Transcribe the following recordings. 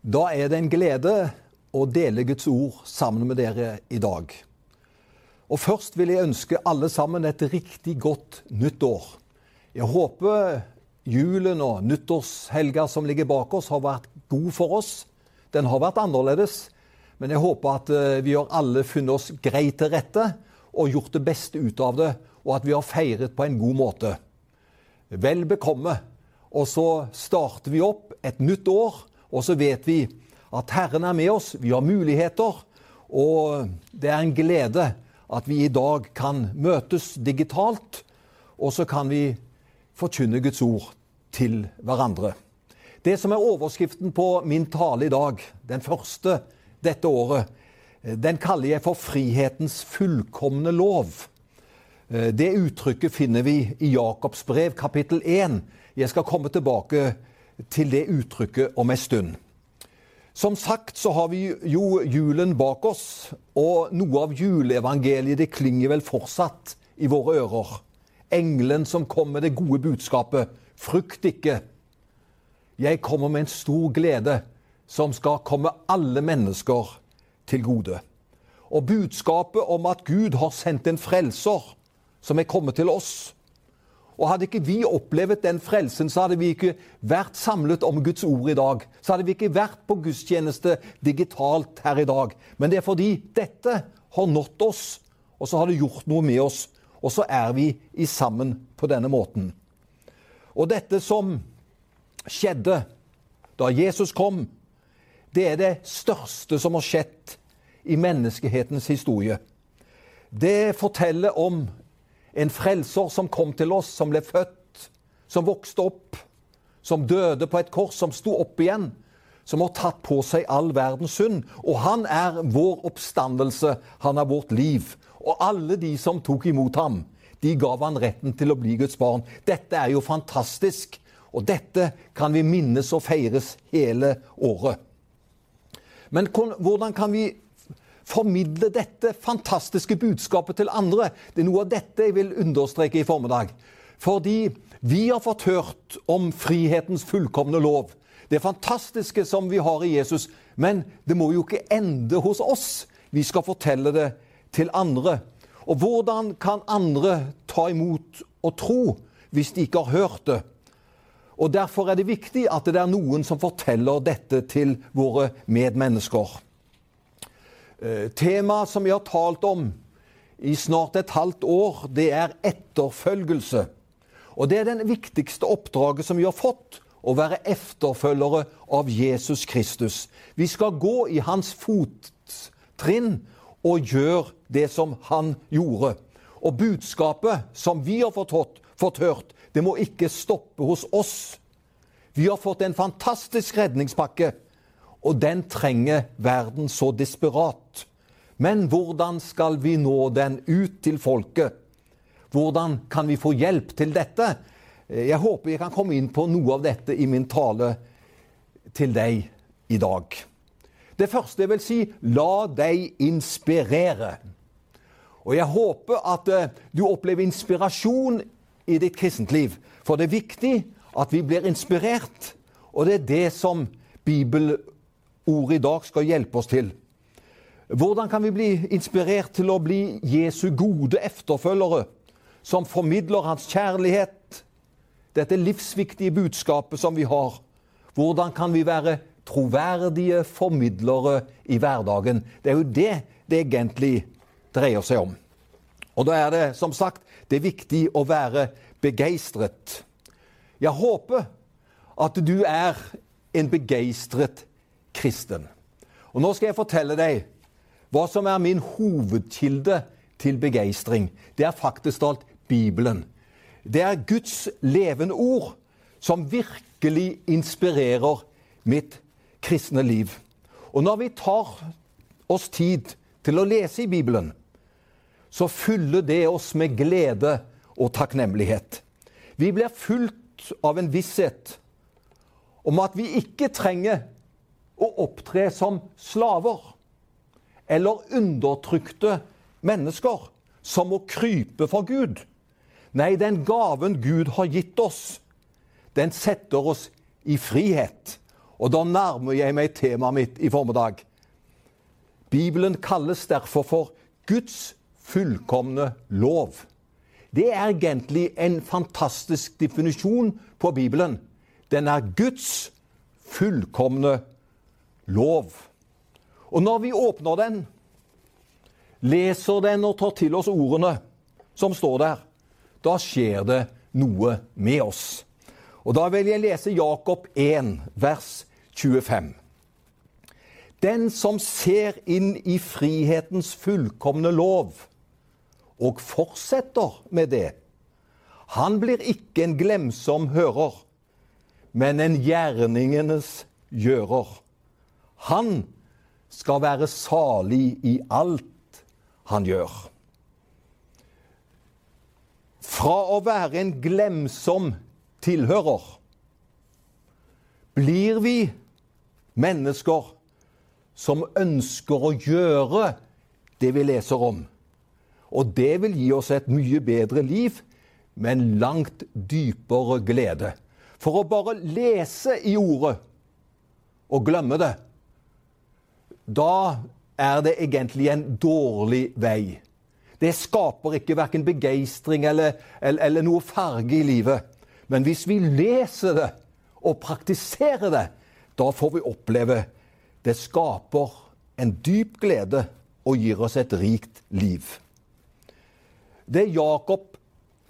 Da er det en glede å dele Guds ord sammen med dere i dag. Og Først vil jeg ønske alle sammen et riktig godt nytt år. Jeg håper julen og nyttårshelga som ligger bak oss, har vært god for oss. Den har vært annerledes, men jeg håper at eh, vi har alle funnet oss greit til rette og gjort det beste ut av det, og at vi har feiret på en god måte. Vel bekomme. Og så starter vi opp et nytt år, og så vet vi at Herren er med oss. Vi har muligheter, og det er en glede at vi i dag kan møtes digitalt, og så kan vi forkynne Guds ord til hverandre. Det som er overskriften på min tale i dag, den første dette året, den kaller jeg for frihetens fullkomne lov. Det uttrykket finner vi i Jakobs brev kapittel 1. Jeg skal komme tilbake til det uttrykket om en stund. Som sagt så har vi jo julen bak oss, og noe av juleevangeliet det klinger vel fortsatt i våre ører. Engelen som kom med det gode budskapet. Frykt ikke. Jeg kommer med en stor glede som skal komme alle mennesker til gode. Og budskapet om at Gud har sendt en frelser som er kommet til oss, og hadde ikke vi opplevd den frelsen, så hadde vi ikke vært samlet om Guds ord i dag. Så hadde vi ikke vært på gudstjeneste digitalt her i dag. Men det er fordi dette har nådd oss, og så har det gjort noe med oss. Og så er vi i sammen på denne måten. Og dette som skjedde da Jesus kom, det er det største som har skjedd i menneskehetens historie. Det forteller om en frelser som kom til oss, som ble født, som vokste opp, som døde på et kors, som sto opp igjen. Som har tatt på seg all verdens synd. Og han er vår oppstandelse, han er vårt liv. Og alle de som tok imot ham, de gav han retten til å bli Guds barn. Dette er jo fantastisk. Og dette kan vi minnes og feires hele året. Men hvordan kan vi formidle dette fantastiske budskapet til andre. Det er noe av dette jeg vil understreke i formiddag. Fordi vi har fått hørt om frihetens fullkomne lov. Det fantastiske som vi har i Jesus. Men det må jo ikke ende hos oss. Vi skal fortelle det til andre. Og hvordan kan andre ta imot og tro hvis de ikke har hørt det? Og Derfor er det viktig at det er noen som forteller dette til våre medmennesker. Eh, temaet som vi har talt om i snart et halvt år, det er etterfølgelse. Og det er den viktigste oppdraget som vi har fått. Å være efterfølgere av Jesus Kristus. Vi skal gå i hans fottrinn og gjøre det som han gjorde. Og budskapet som vi har fått, fått hørt, det må ikke stoppe hos oss. Vi har fått en fantastisk redningspakke og den trenger verden så desperat. Men hvordan skal vi nå den ut til folket? Hvordan kan vi få hjelp til dette? Jeg håper jeg kan komme inn på noe av dette i min tale til deg i dag. Det første jeg vil si la deg inspirere. Og jeg håper at eh, du opplever inspirasjon i ditt kristentliv. For det er viktig at vi blir inspirert. Og det er det som Bibelen ordet i dag skal hjelpe oss til. Hvordan kan vi bli inspirert til å bli Jesu gode efterfølgere, som formidler hans kjærlighet, dette livsviktige budskapet som vi har? Hvordan kan vi være troverdige formidlere i hverdagen? Det er jo det det egentlig dreier seg om. Og da er det som sagt det er viktig å være begeistret. Jeg håper at du er en begeistret kristen. Og Nå skal jeg fortelle deg hva som er min hovedkilde til begeistring. Det er faktisk alt Bibelen. Det er Guds levende ord som virkelig inspirerer mitt kristne liv. Og når vi tar oss tid til å lese i Bibelen, så fyller det oss med glede og takknemlighet. Vi blir fulgt av en visshet om at vi ikke trenger å opptre som slaver eller undertrykte mennesker som må krype for Gud. Nei, den gaven Gud har gitt oss, den setter oss i frihet. Og da nærmer jeg meg temaet mitt i formiddag. Bibelen kalles derfor for Guds fullkomne lov. Det er egentlig en fantastisk definisjon på Bibelen. Den er Guds fullkomne lov. Og når vi åpner den, leser den og tar til oss ordene som står der, da skjer det noe med oss. Og Da vil jeg lese Jakob 1, vers 25. Den som ser inn i frihetens fullkomne lov og fortsetter med det, han blir ikke en glemsom hører, men en gjerningenes gjører. Han skal være salig i alt han gjør. Fra å være en glemsom tilhører blir vi mennesker som ønsker å gjøre det vi leser om. Og det vil gi oss et mye bedre liv med en langt dypere glede. For å bare lese i ordet og glemme det, da er det egentlig en dårlig vei. Det skaper ikke verken begeistring eller, eller, eller noe farge i livet. Men hvis vi leser det og praktiserer det, da får vi oppleve det skaper en dyp glede og gir oss et rikt liv. Det Jakob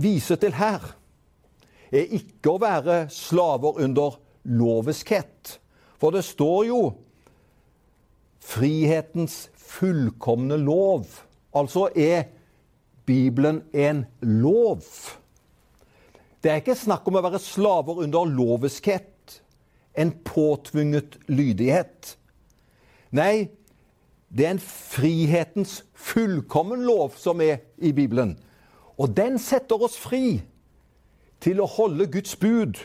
viser til her, er ikke å være slaver under loviskhet. For det står jo frihetens fullkomne lov. Altså er Bibelen en lov. Det er ikke snakk om å være slaver under loviskhet, en påtvunget lydighet. Nei, det er en frihetens fullkommen lov som er i Bibelen. Og den setter oss fri til å holde Guds bud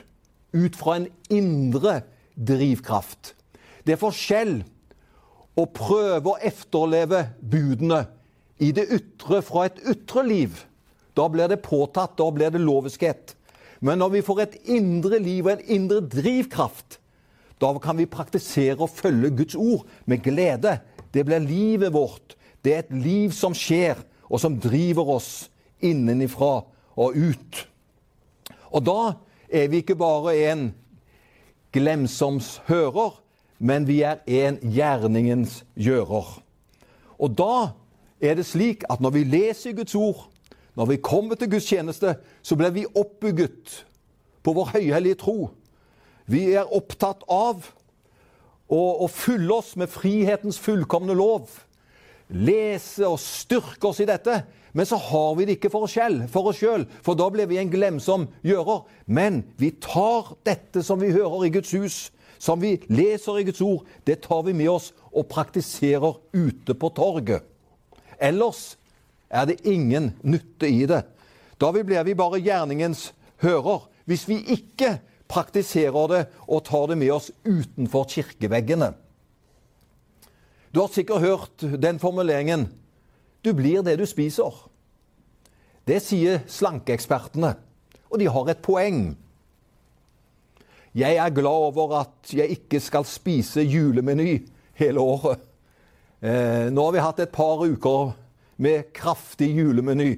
ut fra en indre drivkraft. Det er forskjell å prøve å efterleve budene i det ytre fra et ytre liv. Da blir det påtatt, da blir det loviskhet. Men når vi får et indre liv og en indre drivkraft, da kan vi praktisere og følge Guds ord med glede. Det blir livet vårt. Det er et liv som skjer, og som driver oss innenifra og ut. Og da er vi ikke bare en glemsoms hører, men vi er en gjerningens gjører. Og da er det slik at når vi leser Guds ord, når vi kommer til Guds tjeneste, så blir vi oppbygget på vår høyhellige tro. Vi er opptatt av å, å fylle oss med frihetens fullkomne lov. Lese og styrke oss i dette. Men så har vi det ikke for oss selv, for sjøl, for da blir vi en glemsom gjører. Men vi tar dette som vi hører i Guds hus, som vi leser i Guds ord, det tar vi med oss og praktiserer ute på torget. Ellers er det ingen nytte i det. Da blir vi bare gjerningens hører. Hvis vi ikke praktiserer det og tar det med oss utenfor kirkeveggene. Du har sikkert hørt den formuleringen 'du blir det du spiser'. Det sier slankeekspertene, og de har et poeng. Jeg er glad over at jeg ikke skal spise julemeny hele året. Eh, nå har vi hatt et par uker med kraftig julemeny,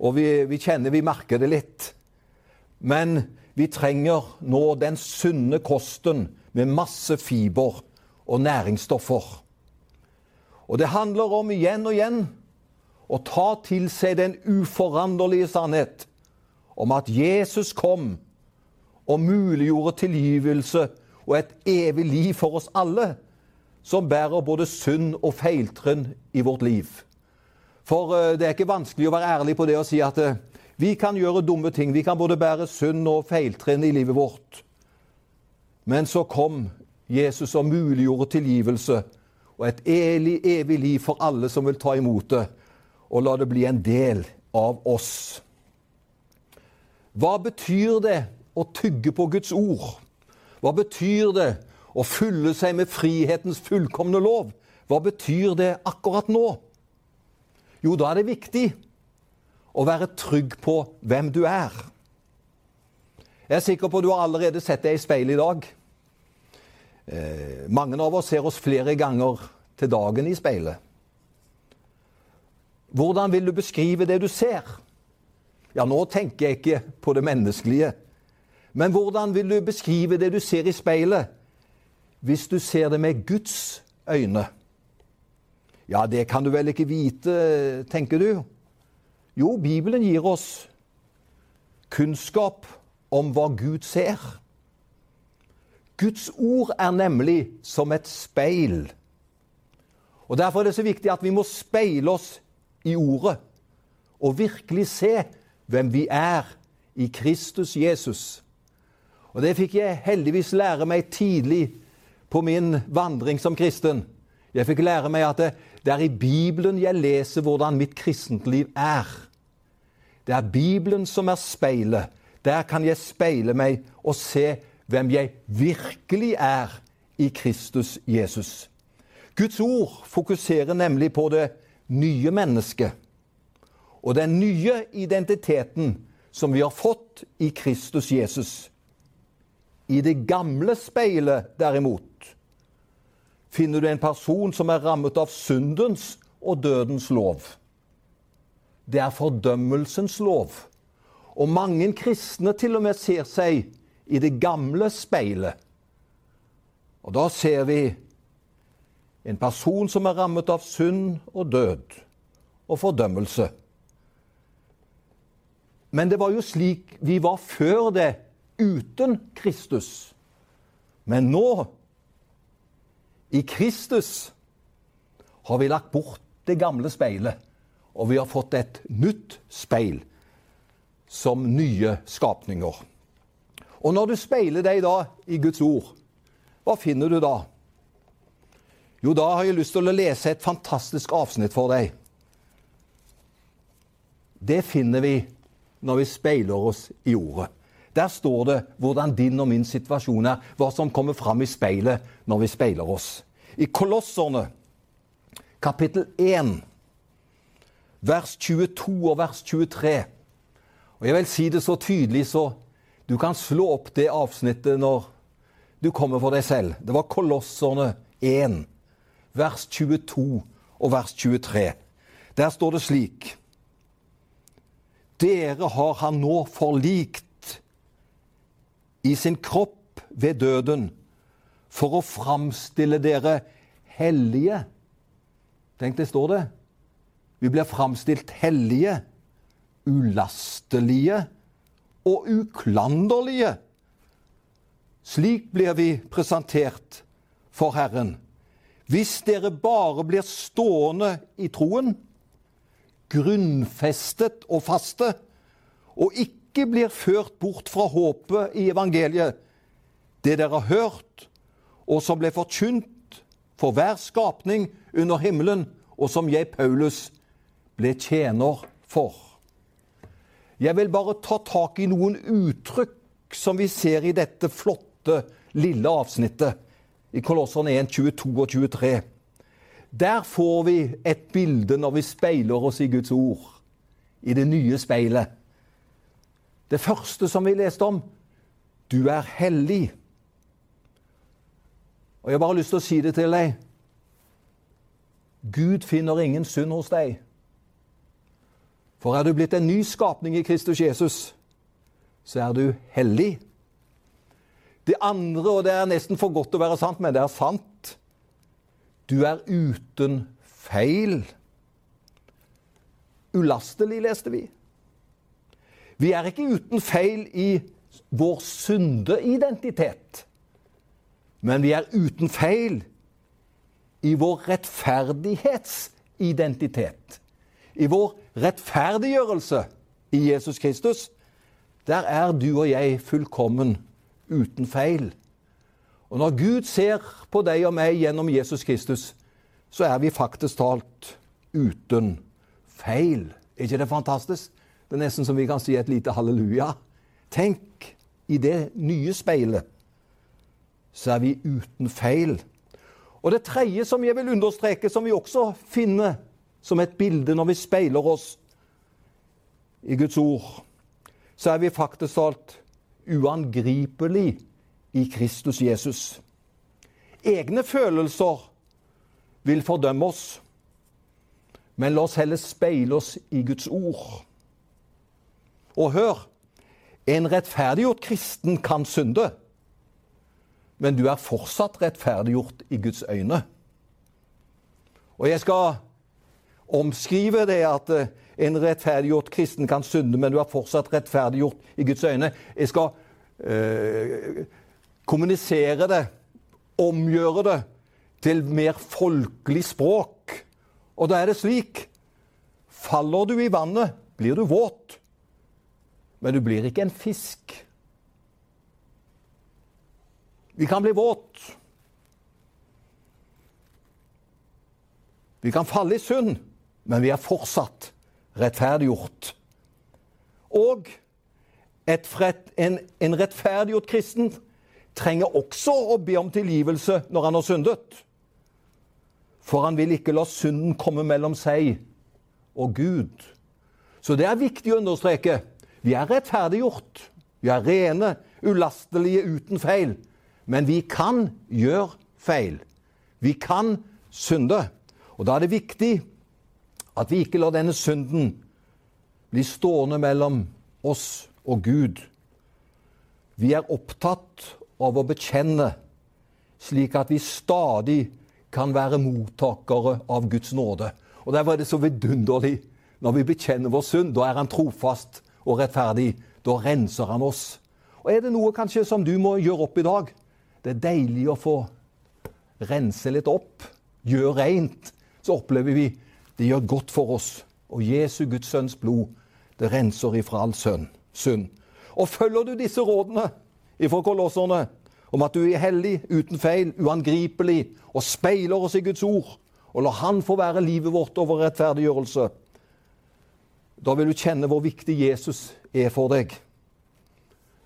og vi, vi kjenner vi merker det litt. Men vi trenger nå den sunne kosten med masse fiber og næringsstoffer. Og det handler om igjen og igjen å ta til seg den uforanderlige sannhet om at Jesus kom og muliggjorde tilgivelse og et evig liv for oss alle som bærer både synd og feiltrinn i vårt liv. For eh, det er ikke vanskelig å være ærlig på det og si at eh, vi kan gjøre dumme ting. Vi kan både bære synd og feiltrinn i livet vårt. Men så kom Jesus og muliggjorde tilgivelse og et evig, evig liv for alle som vil ta imot det, og la det bli en del av oss. Hva betyr det å tygge på Guds ord? Hva betyr det å fylle seg med frihetens fullkomne lov? Hva betyr det akkurat nå? Jo, da er det viktig å være trygg på hvem du er. Jeg er sikker på at du har allerede sett deg i speilet i dag. Eh, mange av oss ser oss flere ganger til dagen i speilet. Hvordan vil du beskrive det du ser? Ja, nå tenker jeg ikke på det menneskelige. Men hvordan vil du beskrive det du ser i speilet, hvis du ser det med Guds øyne? Ja, det kan du vel ikke vite, tenker du? Jo, Bibelen gir oss kunnskap om hva Gud ser. Guds ord er nemlig som et speil. Og Derfor er det så viktig at vi må speile oss i Ordet og virkelig se hvem vi er i Kristus Jesus. Og Det fikk jeg heldigvis lære meg tidlig på min vandring som kristen. Jeg fikk lære meg at det, det er i Bibelen jeg leser hvordan mitt kristentliv er. Det er Bibelen som er speilet. Der kan jeg speile meg og se hvem jeg virkelig er i Kristus Jesus. Guds ord fokuserer nemlig på det nye mennesket og den nye identiteten som vi har fått i Kristus Jesus. I det gamle speilet, derimot, finner du en person som er rammet av syndens og dødens lov. Det er fordømmelsens lov. Og mange kristne til og med ser seg i det gamle speilet. Og da ser vi en person som er rammet av synd og død og fordømmelse. Men det var jo slik vi var før det, uten Kristus. Men nå, i Kristus, har vi lagt bort det gamle speilet, og vi har fått et nytt speil som nye skapninger. Og når du speiler deg da i Guds ord, hva finner du da? Jo, da har jeg lyst til å lese et fantastisk avsnitt for deg. Det finner vi når vi speiler oss i Ordet. Der står det hvordan din og min situasjon er, hva som kommer fram i speilet når vi speiler oss. I Kolosserne, kapittel 1, vers 22 og vers 23. Og Jeg vil si det så tydelig så du kan slå opp det avsnittet når du kommer for deg selv. Det var Kolosserne 1, vers 22 og vers 23. Der står det slik Dere har han nå forlikt i sin kropp ved døden for å framstille dere hellige. Tenk, det står det. Vi blir framstilt hellige, ulastelige og uklanderlige. Slik blir vi presentert for Herren. Hvis dere bare blir stående i troen, grunnfestet og faste, og ikke blir ført bort fra håpet i evangeliet, det dere har hørt, og som ble forkynt for hver skapning under himmelen, og som jeg, Paulus, ble tjener for. Jeg vil bare ta tak i noen uttrykk som vi ser i dette flotte, lille avsnittet i Kolosserne 1, 22 og 23. Der får vi et bilde når vi speiler oss i Guds ord, i det nye speilet. Det første som vi leste om du er hellig. Og Jeg har bare lyst til å si det til deg. Gud finner ingen synd hos deg. For er du blitt en ny skapning i Kristus Jesus, så er du hellig. Det andre, og det er nesten for godt til å være sant, men det er sant Du er uten feil. Ulastelig, leste vi. Vi er ikke uten feil i vår syndeidentitet. Men vi er uten feil i vår rettferdighetsidentitet i vår rettferdiggjørelse i Jesus Kristus, der er du og jeg fullkommen uten feil. Og når Gud ser på deg og meg gjennom Jesus Kristus, så er vi faktisk talt uten feil. Er ikke det fantastisk? Det er nesten som vi kan si et lite halleluja. Tenk, i det nye speilet så er vi uten feil. Og det tredje som jeg vil understreke, som vi også finner som et bilde når vi speiler oss i Guds ord, så er vi faktisk talt uangripelig i Kristus Jesus. egne følelser vil fordømme oss. Men la oss heller speile oss i Guds ord. Og hør en rettferdiggjort kristen kan synde, men du er fortsatt rettferdiggjort i Guds øyne. Og jeg skal omskrive det at eh, en rettferdiggjort kristen kan synde, men du er fortsatt rettferdiggjort i Guds øyne. Jeg skal øh, kommunisere det, omgjøre det til mer folkelig språk. Og da er det slik Faller du i vannet, blir du våt. Men du blir ikke en fisk. Vi kan bli våt. Vi kan falle i synd, men vi er fortsatt rettferdiggjort. Og fred, en, en rettferdiggjort kristen trenger også å be om tilgivelse når han har syndet. For han vil ikke la synden komme mellom seg og Gud. Så det er viktig å understreke. Vi er rettferdiggjort. Vi er rene, ulastelige, uten feil. Men vi kan gjøre feil. Vi kan synde. Og da er det viktig at vi ikke lar denne synden bli stående mellom oss og Gud. Vi er opptatt av å bekjenne, slik at vi stadig kan være mottakere av Guds nåde. Og Derfor er det så vidunderlig når vi bekjenner vår synd. Da er Han trofast og rettferdig. Da renser Han oss. Og Er det noe kanskje som du må gjøre opp i dag? Det er deilig å få rense litt opp, gjøre rent. Så opplever vi det gjør godt for oss. Og Jesu, Guds sønns blod, det renser ifra all synd. Og følger du disse rådene ifra kolosserne om at du er hellig, uten feil, uangripelig, og speiler oss i Guds ord, og lar Han få være livet vårt over rettferdiggjørelse, da vil du kjenne hvor viktig Jesus er for deg.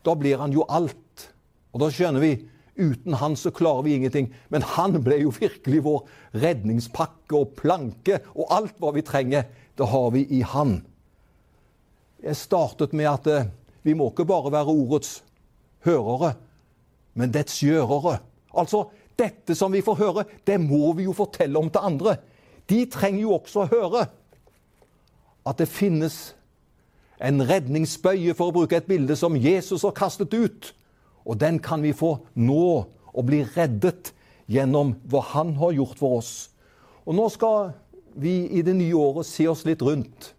Da blir han jo alt. Og da skjønner vi uten han så klarer vi ingenting. Men han ble jo virkelig vår redningspakke og planke, og alt hva vi trenger, det har vi i han. Jeg startet med at eh, vi må ikke bare være ordets hørere, men dets gjørere. Altså, dette som vi får høre, det må vi jo fortelle om til andre. De trenger jo også å høre at det finnes en redningsbøye, for å bruke et bilde som Jesus har kastet ut. Og den kan vi få nå og bli reddet gjennom hva Han har gjort for oss. Og nå skal vi i det nye året se oss litt rundt.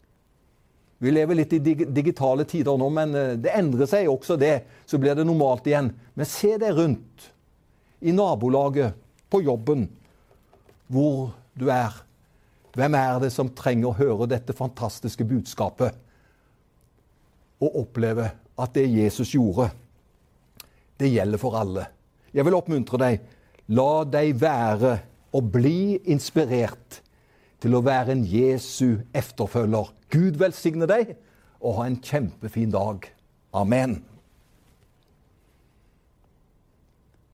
Vi lever litt i digitale tider nå, men eh, det endrer seg også det. Så blir det normalt igjen. Men se deg rundt. I nabolaget, på jobben, hvor du er. Hvem er det som trenger å høre dette fantastiske budskapet? Og oppleve at det Jesus gjorde, det gjelder for alle. Jeg vil oppmuntre deg. La deg være og bli inspirert til å være en Jesu efterfølger. Gud velsigne deg, og ha en kjempefin dag. Amen.